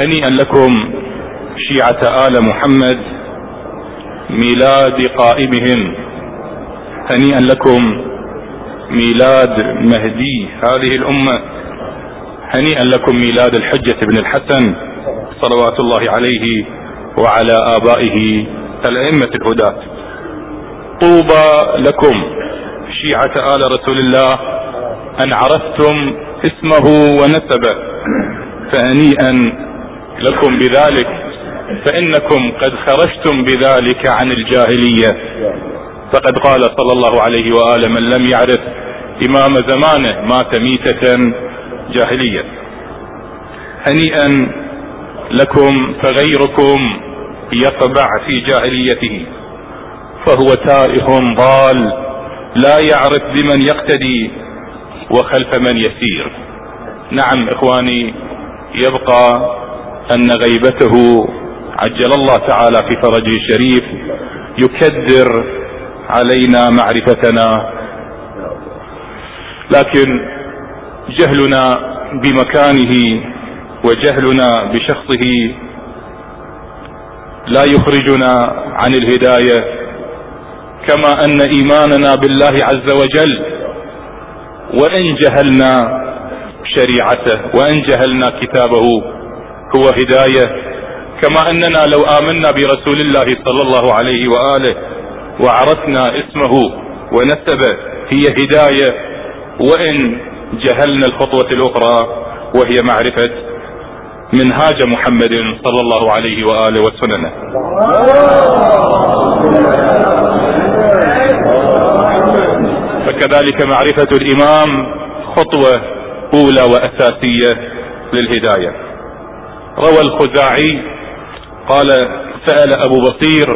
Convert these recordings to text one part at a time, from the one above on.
هنيئا لكم شيعة آل محمد ميلاد قائمهم هنيئا لكم ميلاد مهدي هذه الأمة. هنيئا لكم ميلاد الحجة بن الحسن صلوات الله عليه وعلى آبائه الأئمة الهداة طوبى لكم شيعة آل رسول الله أن عرفتم اسمه ونسبه. فهنيئا لكم بذلك فإنكم قد خرجتم بذلك عن الجاهلية. فقد قال صلى الله عليه وآله من لم يعرف إمام زمانه مات ميتة جاهلية. هنيئا لكم فغيركم يطبع في جاهليته فهو تائه ضال لا يعرف بمن يقتدي وخلف من يسير. نعم إخواني يبقى أن غيبته عجل الله تعالى في فرجه الشريف يكدر علينا معرفتنا. لكن جهلنا بمكانه وجهلنا بشخصه لا يخرجنا عن الهداية كما أن إيماننا بالله عز وجل وإن جهلنا شريعته وإن جهلنا كتابه هو هداية. كما أننا لو آمنا برسول الله صلى الله عليه وآله وعرفنا اسمه ونسبه هي هداية. وإن جهلنا الخطوة الأخرى وهي معرفة منهاج محمد صلى الله عليه وآله وسننه. فكذلك معرفة الإمام خطوة أولى وأساسية للهداية. روى الخزاعي قال سأل أبو بصير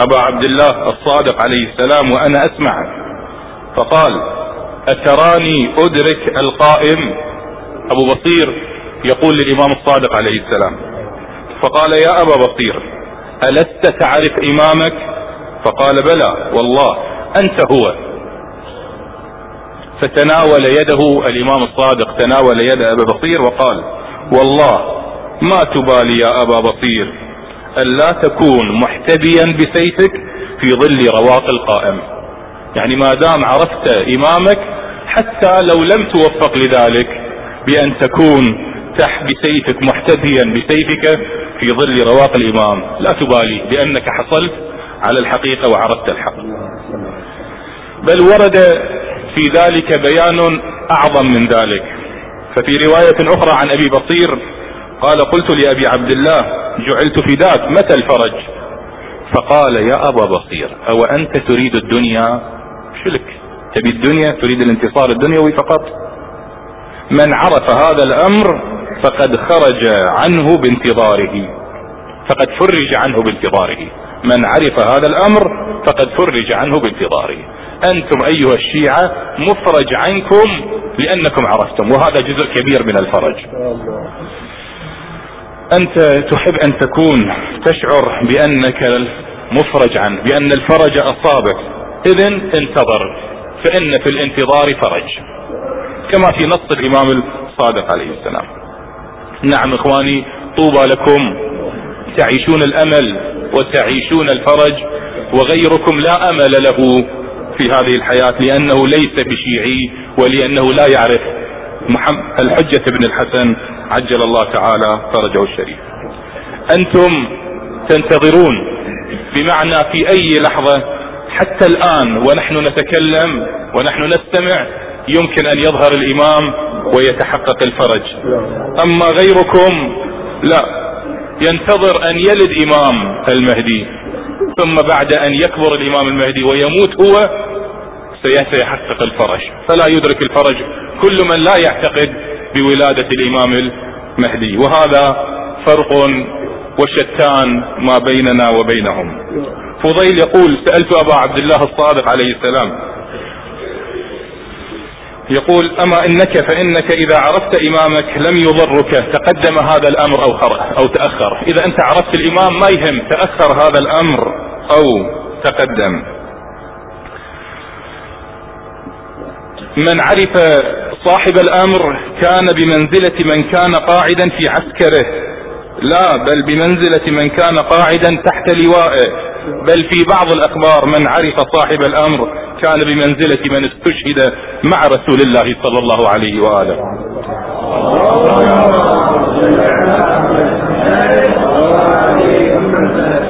أبا عبد الله الصادق عليه السلام وأنا اسمع فقال أتراني أدرك القائم؟ أبو بصير يقول للإمام الصادق عليه السلام. فقال يا أبا بصير ألست تعرف إمامك؟ فقال بلى والله أنت هو. فتناول يده الإمام الصادق تناول يد ابا بصير وقال والله ما تبالي يا أبا بصير. ألا تكون محتبيا بسيفك في ظل رواق القائم. يعني ما دام عرفت إمامك حتى لو لم توفق لذلك بأن تكون تحت بسيفك محتبيا بسيفك في ظل رواق الإمام. لا تبالي بأنك حصلت على الحقيقة وعرفت الحق. بل ورد في ذلك بيان أعظم من ذلك. ففي رواية أخرى عن أبي بصير قال قلت لأبي عبد الله جعلت فداك متى الفرج؟ فقال يا أبا بصير أو أنت تريد الدنيا؟ شلك تبي الدنيا؟ تريد الانتصار الدنيوي فقط؟ من عرف هذا الأمر فقد خرج عنه بانتظاره. فقد فرج عنه بانتظاره. من عرف هذا الأمر فقد فرج عنه بانتظاره. أنتم أيها الشيعة مفرج عنكم لأنكم عرفتم وهذا جزء كبير من الفرج. أنت تحب أن تكون تشعر بأنك مفرج عنه بأن الفرج اصابك اذا انتظر فإن في الانتظار فرج. كما في نص الإمام الصادق عليه السلام. نعم إخواني طوبى لكم. تعيشون الأمل وتعيشون الفرج وغيركم لا أمل له في هذه الحياة لأنه ليس بشيعي ولأنه لا يعرف محمد الحجة بن الحسن عجل الله تعالى فرجه الشريف. أنتم تنتظرون بمعنى في أي لحظة حتى الآن ونحن نتكلم ونحن نستمع يمكن أن يظهر الإمام ويتحقق الفرج. أما غيركم لا. ينتظر أن يلد إمام المهدي ثم بعد أن يكبر الإمام المهدي ويموت هو سيحقق الفرج. فلا يدرك الفرج. كل من لا يعتقد بولادة الإمام المهدي. وهذا فرق وشتان ما بيننا وبينهم. فضيل يقول سألت أبا عبد الله الصادق عليه السلام يقول أما إنك فإنك إذا عرفت إمامك لم يضرك تقدم هذا الأمر أو أو تأخر. إذا أنت عرفت الإمام ما يهم تأخر هذا الأمر أو تقدم. من عرف صاحب الأمر كان بمنزلة من كان قاعدا في عسكره. لا بل بمنزلة من كان قاعدا تحت لوائه. بل في بعض الأخبار من عرف صاحب الأمر كان بمنزلة من استشهد مع رسول الله صلى الله عليه وآله.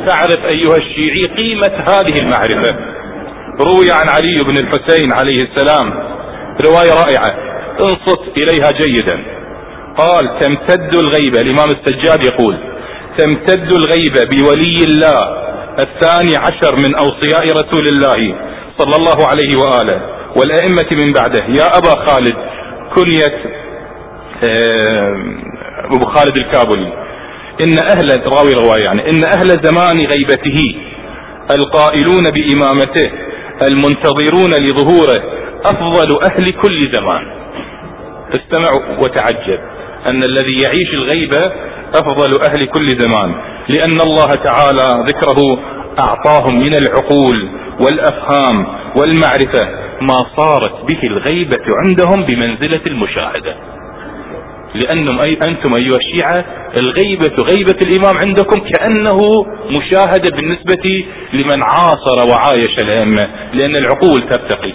تعرف أيها الشيعي قيمة هذه المعرفة؟ روي عن علي بن الحسين عليه السلام. رواية رائعة. انصت إليها جيدا. قال تمتد الغيبة الإمام السجاد يقول تمتد الغيبة بولي الله الثاني عشر من أوصياء رسول الله صلى الله عليه وآله والأئمة من بعده. يا أبا خالد كنية أبو خالد الكابلي إن أهل راوي رواية يعني إن أهل زمان غيبته القائلون بإمامته المنتظرون لظهوره أفضل أهل كل زمان. استمع وتعجب. أن الذي يعيش الغيبة أفضل أهل كل زمان. لأن الله تعالى ذكره أعطاهم من العقول والأفهام والمعرفة ما صارت به الغيبة عندهم بمنزلة المشاهدة. لأنهم أي أنتم أيها الشيعة الغيبة غيبة الإمام عندكم كأنه مشاهدة بالنسبة لمن عاصر وعايش الأئمة لأن العقول ترتقي.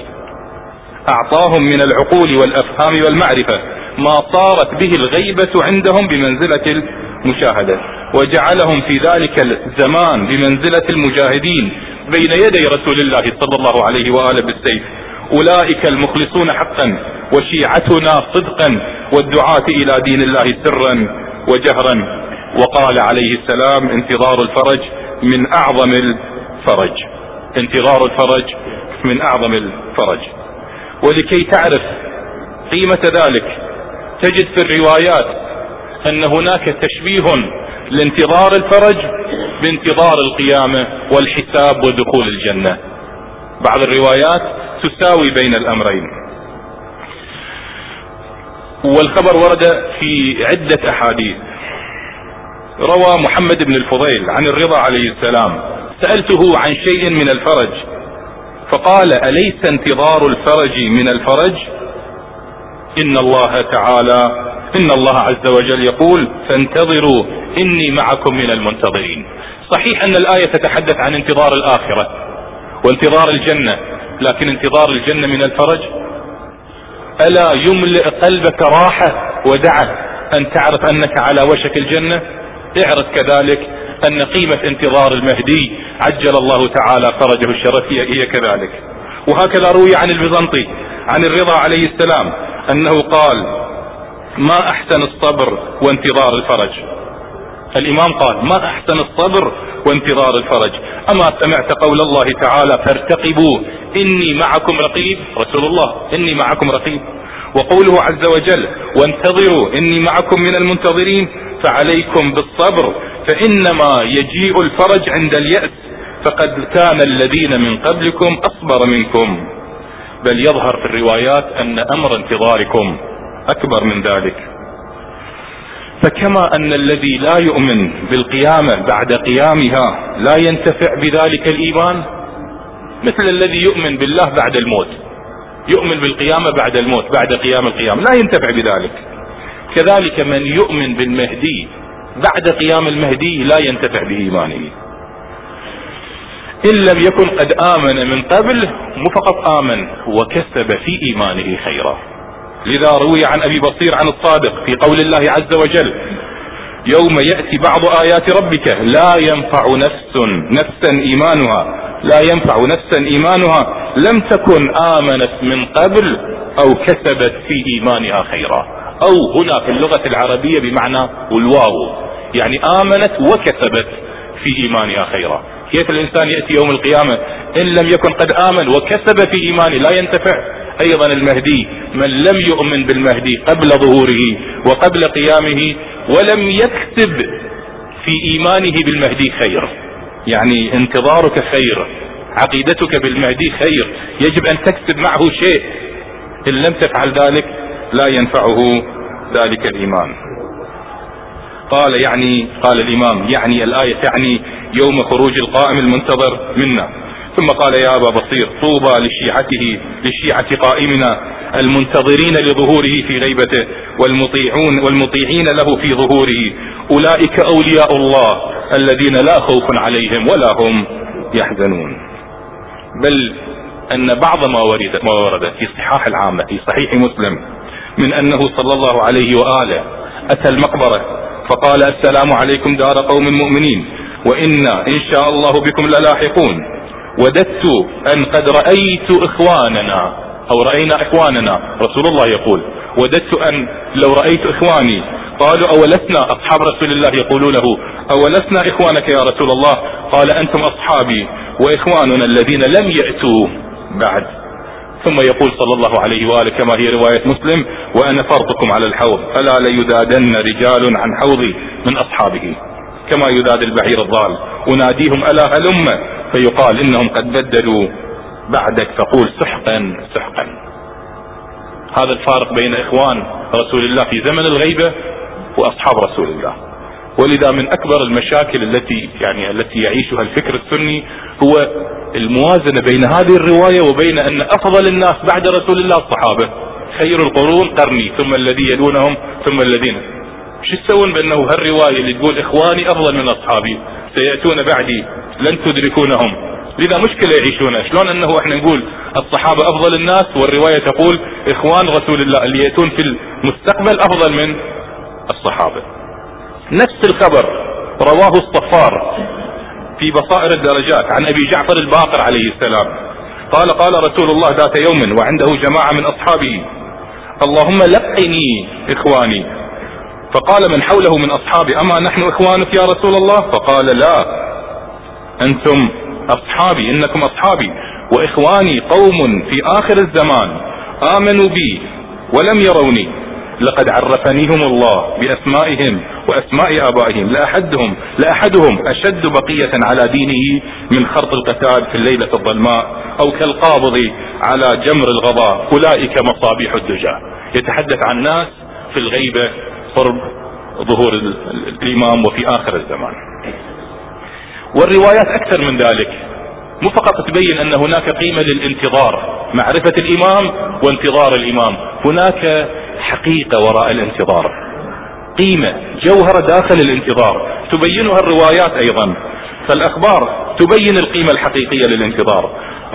أعطاهم من العقول والأفهام والمعرفة ما صارت به الغيبة عندهم بمنزلة المشاهدة وجعلهم في ذلك الزمان بمنزلة المجاهدين بين يدي رسول الله صلى الله عليه وآله بالسيف. أولئك المخلصون حقا وشيعتنا صدقا والدعاة إلى دين الله سرا وجهرا. وقال عليه السلام انتظار الفرج من أعظم الفرج. انتظار الفرج من أعظم الفرج. ولكي تعرف قيمة ذلك تجد في الروايات أن هناك تشبيه لانتظار الفرج بانتظار القيامة والحساب ودخول الجنة. بعض الروايات تساوي بين الأمرين. والخبر ورد في عدة أحاديث. روى محمد بن الفضيل عن الرضا عليه السلام. سألته عن شيء من الفرج. فقال أليس انتظار الفرج من الفرج؟ إن الله تعالى إن الله عز وجل يقول فانتظروا إني معكم من المنتظرين. صحيح أن الآية تتحدث عن انتظار الآخرة وانتظار الجنة لكن انتظار الجنة من الفرج؟ ألا يملئ قلبك راحة ودعة أن تعرف أنك على وشك الجنة؟ اعرف كذلك أن قيمة انتظار المهدي. عجل الله تعالى فرجه الشرف هي كذلك. وهكذا روي عن البيزنطي عن الرضا عليه السلام أنه قال ما أحسن الصبر وانتظار الفرج؟ الإمام قال ما أحسن الصبر وانتظار الفرج؟ أما سمعت قول الله تعالى فارتقبوا إني معكم رقيب. رسول الله إني معكم رقيب. وقوله عز وجل وانتظروا إني معكم من المنتظرين. فعليكم بالصبر فإنما يجيء الفرج عند اليأس فقد كان الذين من قبلكم أصبر منكم. بل يظهر في الروايات أن أمر انتظاركم أكبر من ذلك. فكما أن الذي لا يؤمن بالقيامة بعد قيامها لا ينتفع بذلك الإيمان مثل الذي يؤمن بالله بعد الموت يؤمن بالقيامة بعد الموت بعد قيام القيامة لا ينتفع بذلك. كذلك من يؤمن بالمهدي بعد قيام المهدي لا ينتفع بإيمانه إن لم يكن قد آمن من قبل مو فقط آمن وكسب في إيمانه خيرا. لذا روي عن أبي بصير عن الصادق في قول الله عز وجل يوم يأتي بعض آيات ربك لا ينفع نفس نفسا إيمانها لا ينفع نفسا إيمانها لم تكن آمنت من قبل أو كسبت في إيمانها خيرا. أو هنا في اللغة العربية بمعنى الواو. يعني آمنت وكسبت في إيمانها خيرا. كيف الإنسان يأتي يوم القيامة؟ إن لم يكن قد آمن وكسب في إيمانه لا ينتفع. أيضا المهدي من لم يؤمن بالمهدي قبل ظهوره وقبل قيامه ولم يكسب في إيمانه بالمهدي خير. يعني انتظارك خير عقيدتك بالمهدي خير. يجب أن تكسب معه شيء. إن لم تفعل ذلك لا ينفعه ذلك الإيمان. قال يعني قال الإمام يعني الآية تعني يوم خروج القائم المنتظر منا. ثم قال يا أبا بصير طوبى لشيعته لشيعة قائمنا المنتظرين لظهوره في غيبته والمطيعون والمطيعين له في ظهوره. أولئك أولياء الله الذين لا خوف عليهم ولا هم يحزنون. بل أن بعض ما ورد ما ورد في الصحاح العامة في صحيح مسلم من أنه صلى الله عليه وآله. أتى المقبرة فقال السلام عليكم دار قوم مؤمنين وإنا إن شاء الله بكم للاحقون. وددت أن قد رأيت إخواننا أو رأينا إخواننا رسول الله يقول. وددت أن لو رأيت إخواني قالوا أولسنا أصحاب رسول الله؟ يقولوا له أولسنا إخوانك يا رسول الله؟ قال أنتم أصحابي وإخواننا الذين لم يأتوا بعد. ثم يقول صلى الله عليه وآله كما هي رواية مسلم وأنا فرطكم على الحوض ألا ليدادن رجال عن حوضي من أصحابه. كما يداد البعير الضال. أناديهم ألا هلم؟ فيقال إنهم قد بدلوا بعدك. فقول سحقا سحقا. هذا الفارق بين إخوان رسول الله في زمن الغيبة وأصحاب رسول الله. ولذا من أكبر المشاكل التي يعني التي يعيشها الفكر السني هو الموازنة بين هذه الرواية وبين أن أفضل الناس بعد رسول الله الصحابة خير القرون قرني ثم الذي يلونهم ثم الذين. شو تسوون بأنه هالرواية اللي تقول إخواني أفضل من أصحابي؟ سيأتون بعدي لن تدركونهم. لذا مشكلة يعيشونها. شلون أنه إحنا نقول الصحابة أفضل الناس والرواية تقول إخوان رسول الله اللي يأتون في المستقبل أفضل من الصحابة. نفس الخبر رواه الصفار. في بصائر الدرجات عن أبي جعفر الباقر عليه السلام. قال قال رسول الله ذات يوم وعنده جماعة من أصحابه اللهم لقني إخواني. فقال من حوله من أصحابي أما نحن إخوانك يا رسول الله؟ فقال لا أنتم أصحابي إنكم أصحابي وإخواني قوم في آخر الزمان آمنوا بي ولم يروني. لقد عرفنيهم الله بأسمائهم وأسماء آبائهم. لاحدهم لاحدهم أشد بقية على دينه من خرط القتال في الليلة الظلماء أو كالقابض على جمر الغضاء. أولئك مصابيح الدجى. يتحدث عن ناس في الغيبة قرب ظهور الإمام وفي آخر الزمان. والروايات أكثر من ذلك. مو فقط تبين أن هناك قيمة للانتظار معرفة الإمام وانتظار الإمام. هناك حقيقة وراء الانتظار. قيمة جوهرة داخل الانتظار. تبينها الروايات أيضا. فالأخبار تبين القيمة الحقيقية للانتظار.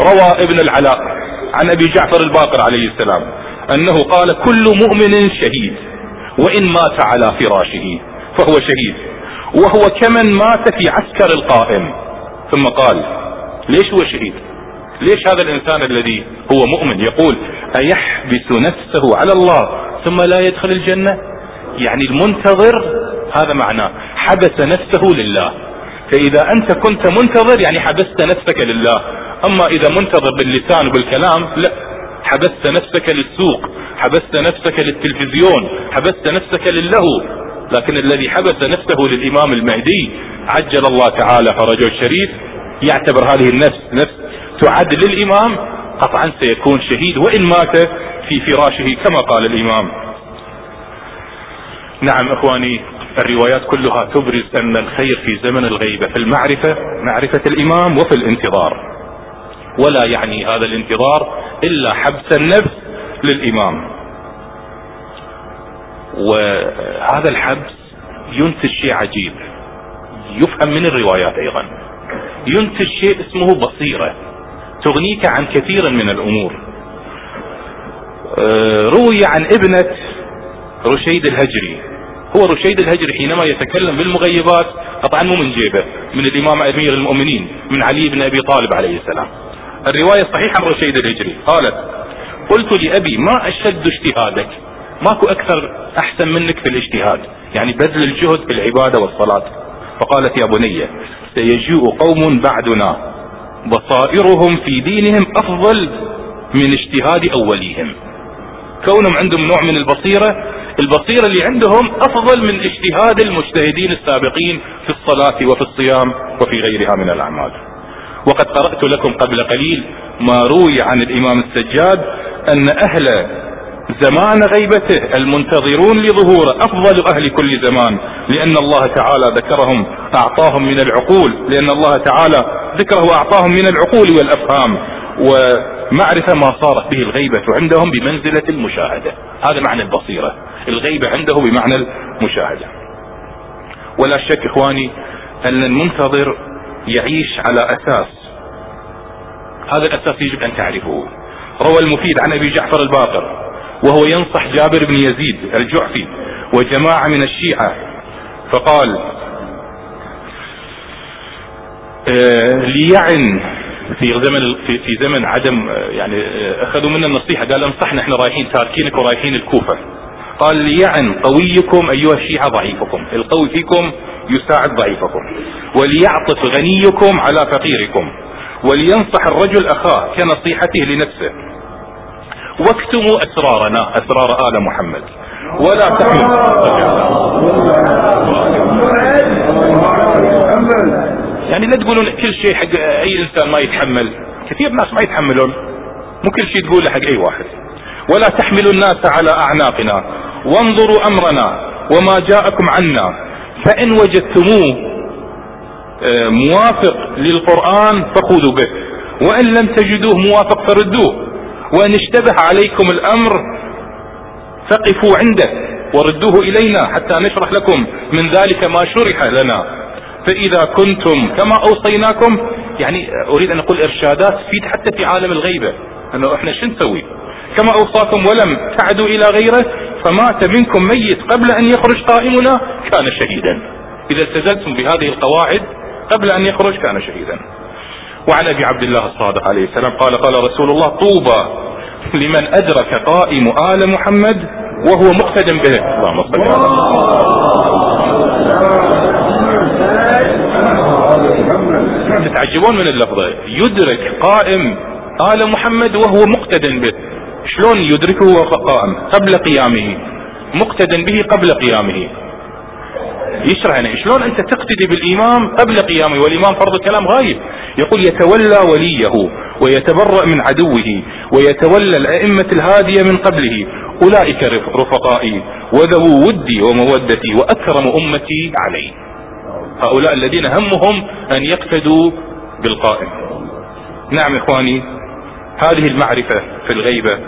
روى ابن العلاء عن أبي جعفر الباقر عليه السلام أنه قال كل مؤمن شهيد وإن مات على فراشه فهو شهيد. وهو كمن مات في عسكر القائم. ثم قال ليش هو شهيد؟ ليش هذا الإنسان الذي هو مؤمن يقول أيحبس نفسه على الله ثم لا يدخل الجنة؟ يعني المنتظر هذا معناه حبس نفسه لله. فإذا أنت كنت منتظر يعني حبست نفسك لله. أما إذا منتظر باللسان وبالكلام لا. حبست نفسك للسوق حبست نفسك للتلفزيون حبست نفسك للهو. لكن الذي حبس نفسه للإمام المهدي عجل الله تعالى فرجه الشريف يعتبر هذه النفس نفس تعد للإمام قطعا سيكون شهيد. وإن مات في فراشه كما قال الإمام. نعم إخواني الروايات كلها تبرز أن الخير في زمن الغيبة في المعرفة معرفة الإمام وفي الانتظار. ولا يعني هذا الانتظار إلا حبس النفس للإمام. وهذا الحبس ينتج شيء عجيب. يفهم من الروايات أيضا. ينتج شيء اسمه بصيرة. تغنيك عن كثير من الأمور. آه، روي عن ابنة رشيد الهجري. هو رشيد الهجري حينما يتكلم بالمغيبات طبعا مو من جيبه من الإمام أمير المؤمنين من علي بن أبي طالب عليه السلام. الرواية صحيحة عن رشيد الهجري. قالت قلت لأبي ما أشد اجتهادك؟ ماكو أكثر أحسن منك في الاجتهاد يعني بذل الجهد في العبادة والصلاة. فقالت يا بني سيجيء قوم بعدنا بصائرهم في دينهم أفضل من اجتهاد أوليهم. كونهم عندهم نوع من البصيرة البصيرة اللي عندهم أفضل من اجتهاد المجتهدين السابقين في الصلاة وفي الصيام وفي غيرها من الأعمال. وقد قرأت لكم قبل قليل ما روي عن الإمام السجاد أن أهل زمان غيبته المنتظرون لظهوره أفضل أهل كل زمان لأن الله تعالى ذكرهم اعطاهم من العقول لأن الله تعالى ذكره أعطاهم من العقول والأفهام. ومعرفة ما صارت به الغيبة عندهم بمنزلة المشاهدة. هذا معنى البصيرة. الغيبة عنده بمعنى المشاهدة. ولا شك إخواني أن المنتظر يعيش على أساس. هذا الأساس يجب أن تعرفه. روى المفيد عن أبي جعفر الباقر وهو ينصح جابر بن يزيد الجعفي وجماعة من الشيعة فقال آه، ليعن في زمن في, زمن عدم آه، يعني آه، أخذوا منا النصيحة. قال انصحنا إحنا رايحين تاركينك ورايحين الكوفة. قال ليعن قويكم أيها الشيعة ضعيفكم. القوي فيكم يساعد ضعيفكم. وليعطف غنيكم على فقيركم. ولينصح الرجل أخاه كنصيحته لنفسه. واكتموا أسرارنا أسرار آل محمد. ولا تحمل. يعني لا تقولون كل شيء حق أي إنسان ما يتحمل. كثير ناس ما يتحملون. مو كل شيء تقوله حق أي واحد. ولا تحملوا الناس على أعناقنا. وانظروا أمرنا وما جاءكم عنا. فإن وجدتموه آه، موافق للقرآن فخذوا به. وإن لم تجدوه موافق فردوه. وإن اشتبه عليكم الأمر فقفوا عنده وردوه إلينا حتى نشرح لكم من ذلك ما شرح لنا. فإذا كنتم كما أوصيناكم يعني أريد أن أقول إرشادات تفيد حتى في عالم الغيبة أنه إحنا شو نسوي؟ كما أوصاكم ولم تعدوا إلى غيره فمات منكم ميت قبل أن يخرج قائمنا كان شهيدا. إذا التزمتم بهذه القواعد قبل أن يخرج كان شهيدا. وعن أبي عبد الله الصادق عليه السلام قال قال رسول الله طوبى لمن أدرك قائم آل محمد وهو مقتد به. اللهم صل تتعجبون من اللفظة يدرك قائم آل محمد وهو مقتد به. شلون يدركه وهو قائم؟ قبل قيامه. مقتد به قبل قيامه. يشرح يعني شلون أنت تقتدي بالإمام قبل قيامه والإمام فرض كلام غايب. يقول يتولى وليه ويتبرأ من عدوه ويتولى الأئمة الهادية من قبله. أولئك رفقائي وذو ودي ومودتي وأكرم أمتي علي هؤلاء الذين همهم أن يقتدوا بالقائم. نعم إخواني هذه المعرفة في الغيبة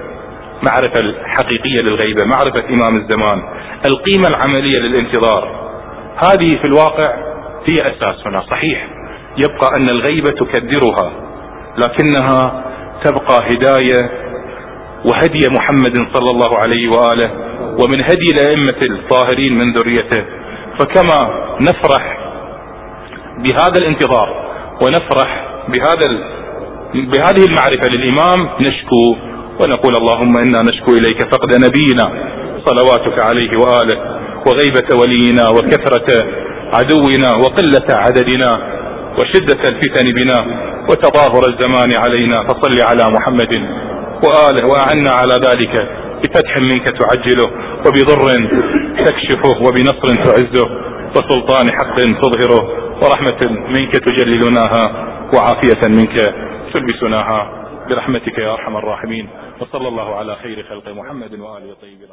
معرفة الحقيقية للغيبة معرفة إمام الزمان القيمة العملية للانتظار. هذه في الواقع هي أساس هنا صحيح. يبقى أن الغيبة تكدرها لكنها تبقى هداية وهدي محمد صلى الله عليه وآله ومن هدي الأئمة الطاهرين من ذريته. فكما نفرح بهذا الانتظار ونفرح بهذا. بهذه المعرفة للإمام نشكو ونقول اللهم إنا نشكو إليك فقد نبينا صلواتك عليه وآله وغيبة ولينا وكثرة عدونا وقلة عددنا وشدة الفتن بنا وتظاهر الزمان علينا فصل على محمد وآله وأعنا على ذلك بفتح منك تعجله وبضر تكشفه وبنصر تعزه وسلطان حق تظهره ورحمة منك تجللناها وعافية منك تلبسناها برحمتك يا أرحم الراحمين. وصلى الله على خير خلق محمد وآله الطيبين.